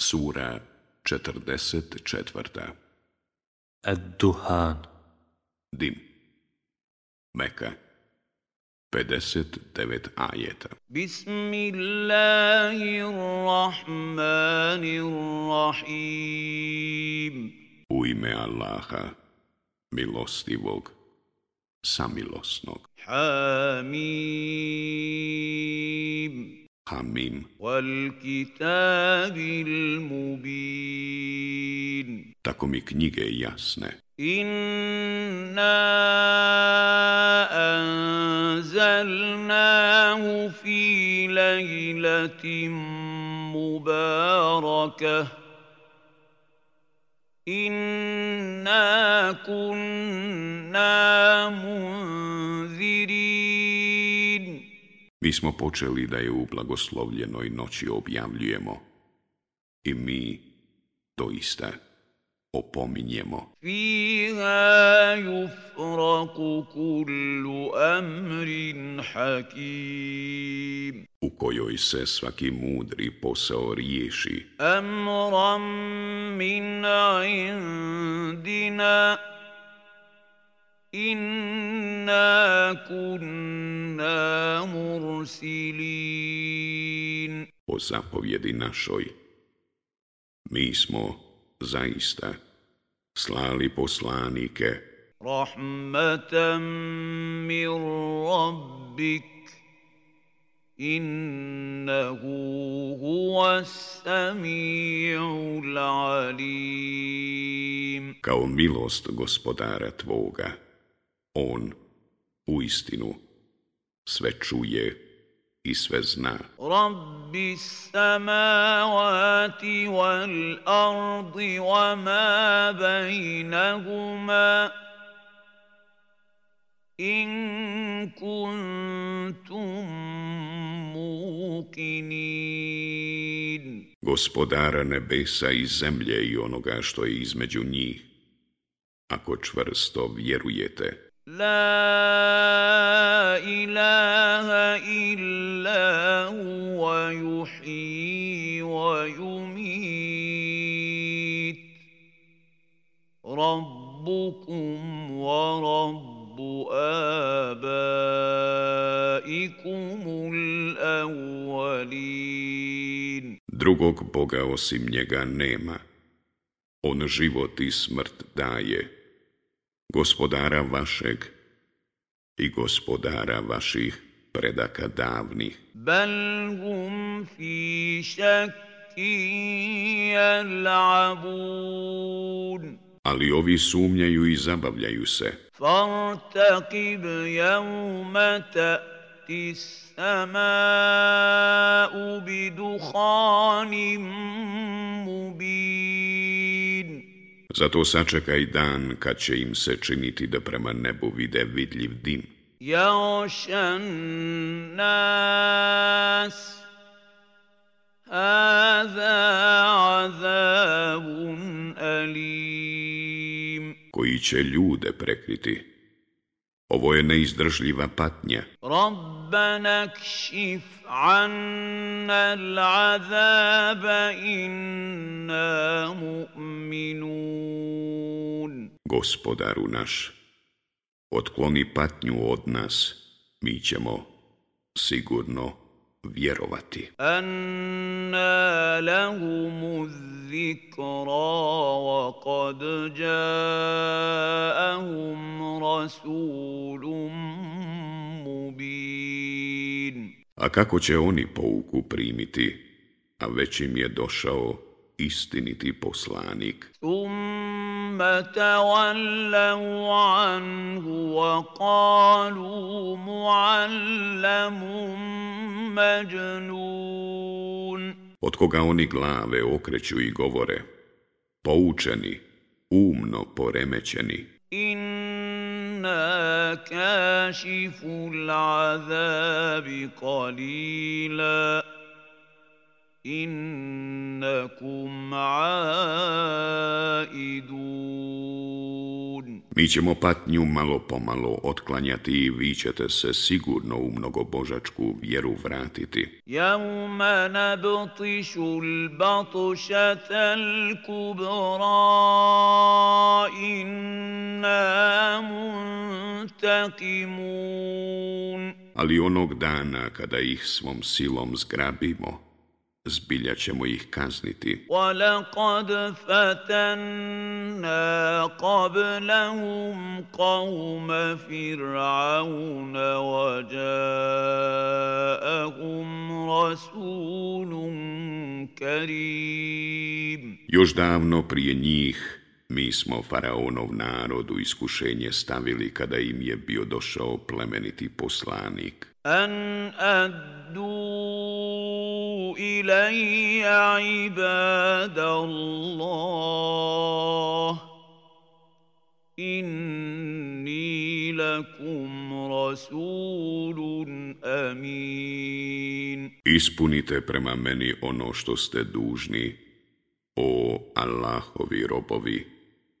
Sura 44. Ad-Duhan Dim Meka 59 ajeta Bismillahirrahmanirrahim U ime Allaha, milostivog, samilosnog. Hamim حميم والكتاب المبين Tako mi knjige jasne. إنا أنزلناه في ليلة مباركة إنا كنا منذ mi smo počeli da je u blagoslovljenoj noći objavljujemo. I mi to doista opominjemo. Fiha yufraku kullu amrin hakim. U kojoj se svaki mudri posao riješi. Amram min indina inna kunna mursilin. O zapovjedi našoj, mi smo zaista slali poslanike. Rahmatan min rabbik, Innehu huwa sami'ul alim. Kao milost gospodara Tvoga on u istinu sve čuje i sve zna. Rabbi samavati wal ardi wa ma bejnahuma in kuntum mukinin. Gospodara nebesa i zemlje i onoga što je između njih, ako čvrsto vjerujete. La ilaha illa huwa yuhyi wa yumit Rabbukum wa rabbu abaikumul awwalin Drugog Boga osim njega nema. On život i smrt daje gospodara vašeg i gospodara vaših predaka davnih. Bal hum fi Ali ovi sumnjaju i zabavljaju se. Fartakib jevme تأتي ubi biduhanim mubin. Zato sačekaj dan kad će im se činiti da prema nebu vide vidljiv dim. Jošan nas, azabun alim. Koji će ljude prekriti. Ovo je neizdržljiva patnja. Rabbana kšif anna l'azaba inna mu'minun. Gospodaru naš, otkloni patnju od nas, mi ćemo sigurno vjerovati. Anna lahumu zikra wa kad jaahum rasulum mubin. A kako će oni pouku primiti, a već im je došao istiniti poslanik. anhu wa muallamun Od koga oni glave okreću i govore, poučeni, umno poremećeni. Inna kašifu l'azabi qalila innakum aidun. Mi ćemo patnju malo pomalo otklanjati i vi ćete se sigurno u mnogobožačku vjeru vratiti. Jauma nabtišu l'batušata l'kubra inna muntakimun. Ali onog dana kada ih svom silom zgrabimo, zbilja ćemo ih kazniti. Još davno prije njih mi smo faraonov narod u iskušenje stavili kada im je bio došao plemeniti poslanik. An addu ilaja ibadallah, inni lakum rasulun amin. Ispunite prema meni ono što ste dužni, o Allahovi robovi.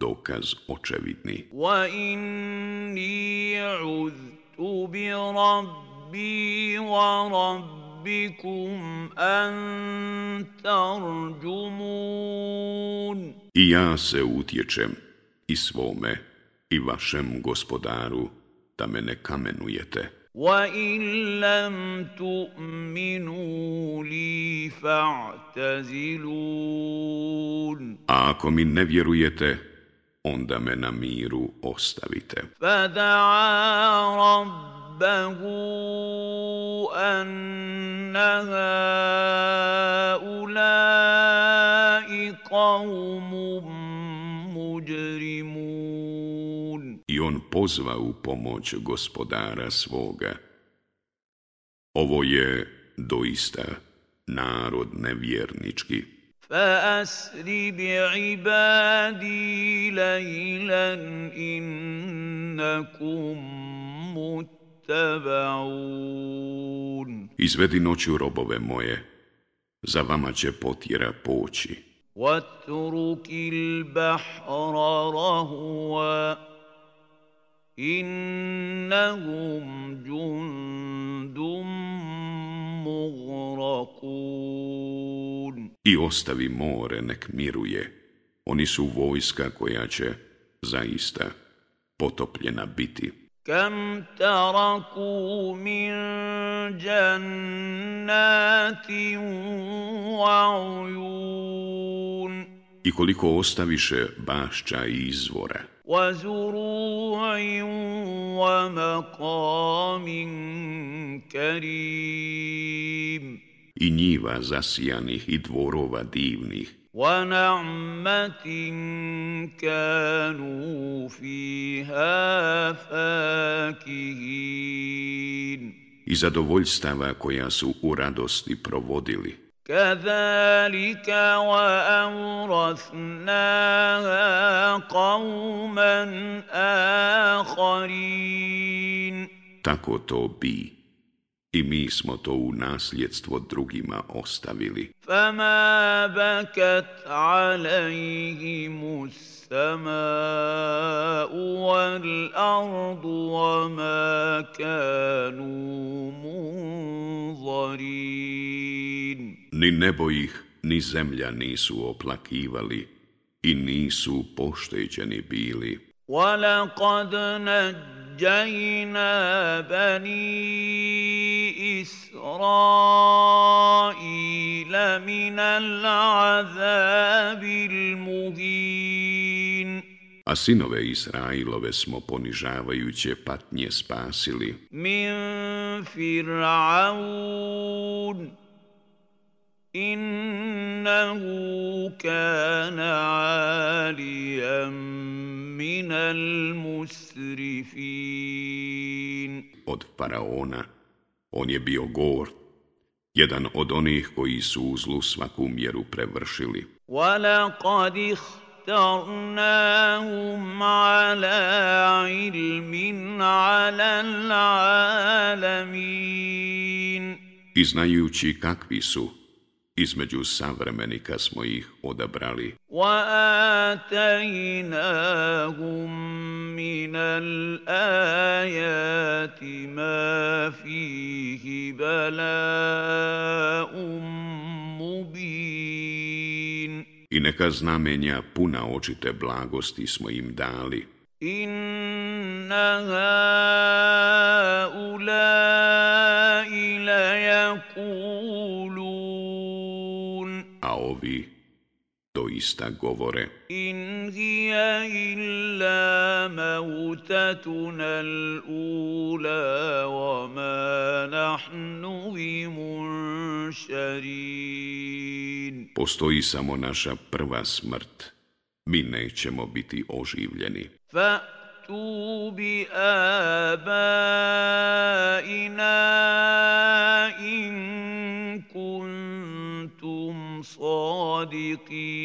dokaz očevidni. Wa inni uztu bi rabbi wa rabbikum an tarđumun. I ja se utječem i svome i vašem gospodaru da me ne kamenujete. Wa in lam tu'minu li A ako mi ne vjerujete, onda me na miru ostavite. Fada'a rabbahu anna muđrimun. I on pozva u pomoć gospodara svoga. Ovo je doista narod nevjernički. فأسر بعبادي ليلا إنكم متبعون Izvedi noću robove moje, za vama će potjera poći. وَاتْرُكِ الْبَحْرَ رَهْوًا إِنَّهُمْ جُنْدٌ مُغْرَقُونَ i ostavi more nek miruje. Oni su vojska koja će zaista potopljena biti. Kam taraku min džannatin wa I koliko ostaviše bašća i izvora. Wa zuru'in wa karim i njiva zasijanih i dvorova divnih. I zadovoljstava koja su u radosti provodili. Tako to bi i mi smo to u nasljedstvo drugima ostavili. Fama bakat alaihimu sama'u wal ardu wa ma kanu munzarin. Ni nebo ih, ni zemlja nisu oplakivali i nisu pošteđeni bili. Walaqad nađajna bani إسرائيل من العذاب المهين a sinove Israilove smo ponižavajuće patnje spasili. Min fir'aun, innahu kana alijem minal musrifin. Od faraona, on je bio gor, jedan od onih koji su u zlu svaku mjeru prevršili. I znajući kakvi su, između savremenika smo ih odabrali. I neka znamenja puna očite blagosti smo im dali. Inna haulai la doista govore. In hija illa mautatuna l'ula wa ma nahnu bimunšarin. Postoji samo naša prva smrt. Mi nećemo biti oživljeni. Fa فأتوا بآبائنا إن كنتم صادقين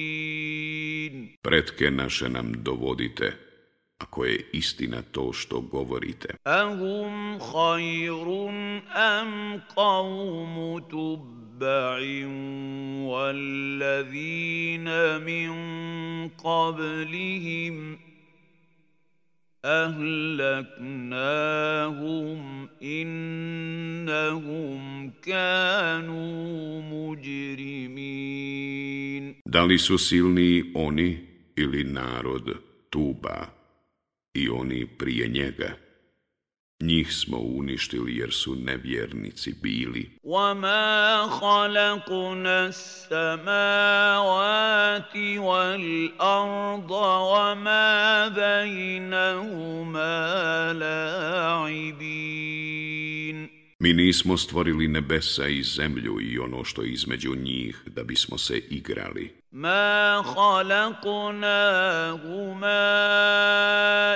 pretke naše nam dovodite, ako je istina to što govorite. Ahum hajrun am kavmu tubba'in wallazina min qablihim ahlaknahum innahum kanu mujrimin. Da li su silni oni ili narod Tuba i oni prije njega. Njih smo uništili jer su nevjernici bili. وَمَا Mi nismo stvorili nebesa i zemlju i ono što je između njih da bismo se igrali. ما خلقناهما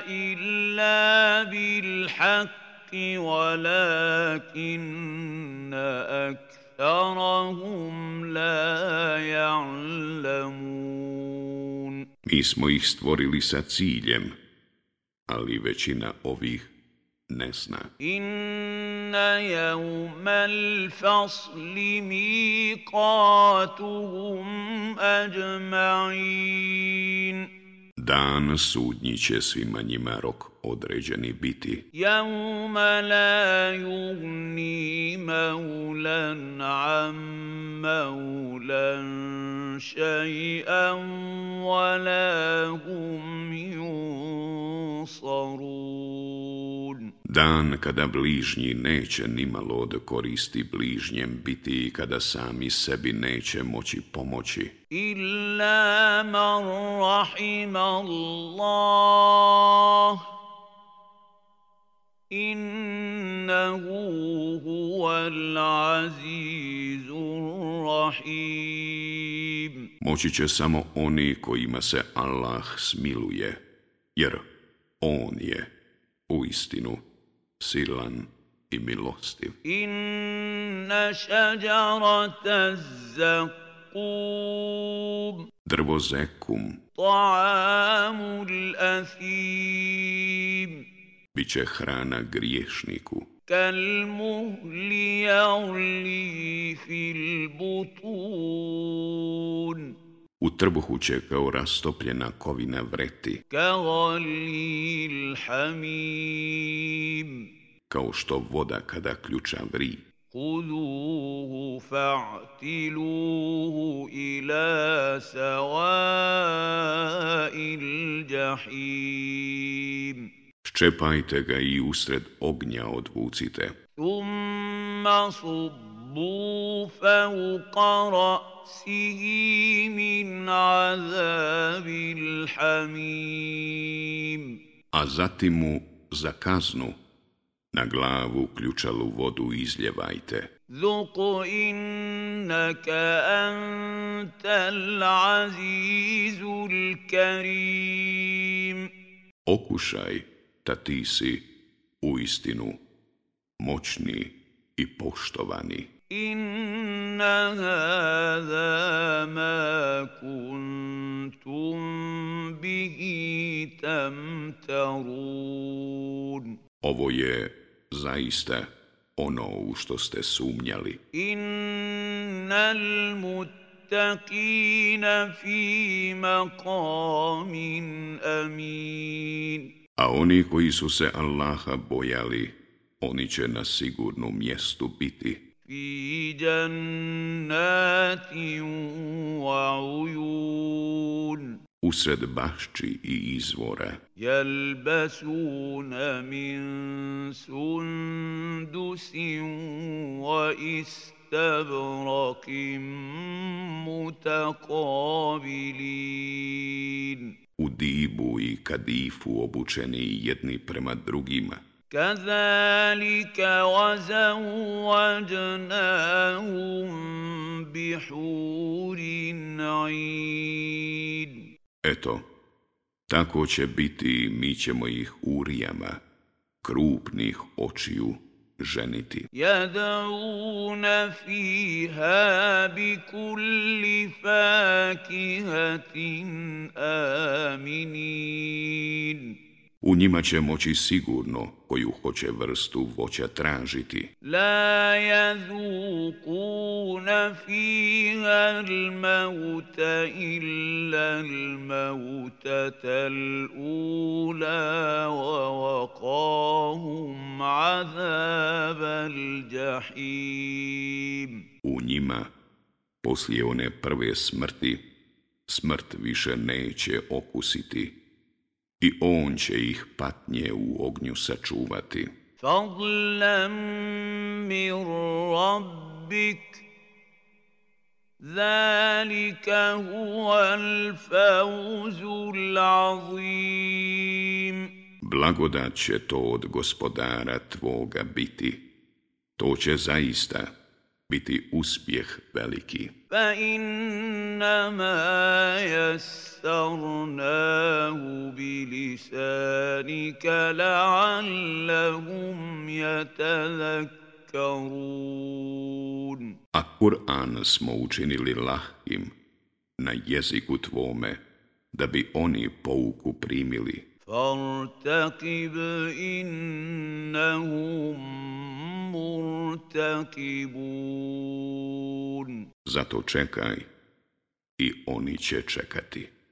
الا بالحق ولكن اكثرهم لا يعلمون Mi smo ih stvorili sa ciljem, ali većina ovih نسنا إن يوم الفصل ميقاتهم أجمعين Dan sudnji će svima njima rok određeni biti. Jauma la yugni maulan am maulan šaj'an wa la hum yunsarun. Dan kada bližnji neće nimalo od koristi bližnjem biti i kada sami sebi neće moći pomoći. Illa Moći će samo oni kojima se Allah smiluje, jer On je u istinu silan i milostiv. Inna šađarata zakum. Drvo zekum. Ta'amul asim. Biće hrana griješniku. li javli fil butun, U trbuhu će kao rastopljena kovina vreti. lil hamim kao što voda kada ključa vri. خذوه fa'tiluhu ila sawa'il jahim. Ščepajte ga i usred ognja odvucite. Tumma subbu فوق رأسه min azabil hamim. A zatim mu za kaznu na glavu ključalu vodu izljevajte. Zuku innaka antal azizul karim. Okušaj, ta ti si u istinu moćni i poštovani. Inna hada ma kuntum bihi tarun. Ovo je zaista ono u što ste sumnjali. Innal muttaqina fi maqamin amin. A oni koji su se Allaha bojali, oni će na sigurnom mjestu biti. Fi jannatin wa usred bašči i izvora. Jelbesuna min sundusin wa istavrakim mutakabilin. U dibu i kadifu obučeni jedni prema drugima. كذلك وزوجناهم بحور عين Eto, tako će biti mi ćemo ih urijama, krupnih očiju, ženiti. Jadauna fiha bi kulli fakihatin aminin. U njima će moći sigurno koju hoće vrstu voća tražiti. La jazukuna fiha al-mauta illa wa jahim. U njima, poslije one prve smrti, smrt više neće okusiti i on će ih patnje u ognju sačuvati. Fadlam rabbik, zalika huval fauzul azim. Blagodat će to od gospodara tvoga biti, to će zaista biti uspjeh veliki. Fa innama jastarnahu bi lisanika la'allahum yatadhakkarun. A Kur'an smo učinili lahkim na jeziku tvome, da bi oni pouku primili. فارتقب innahum murtakibun. Zato čekaj i oni će čekati.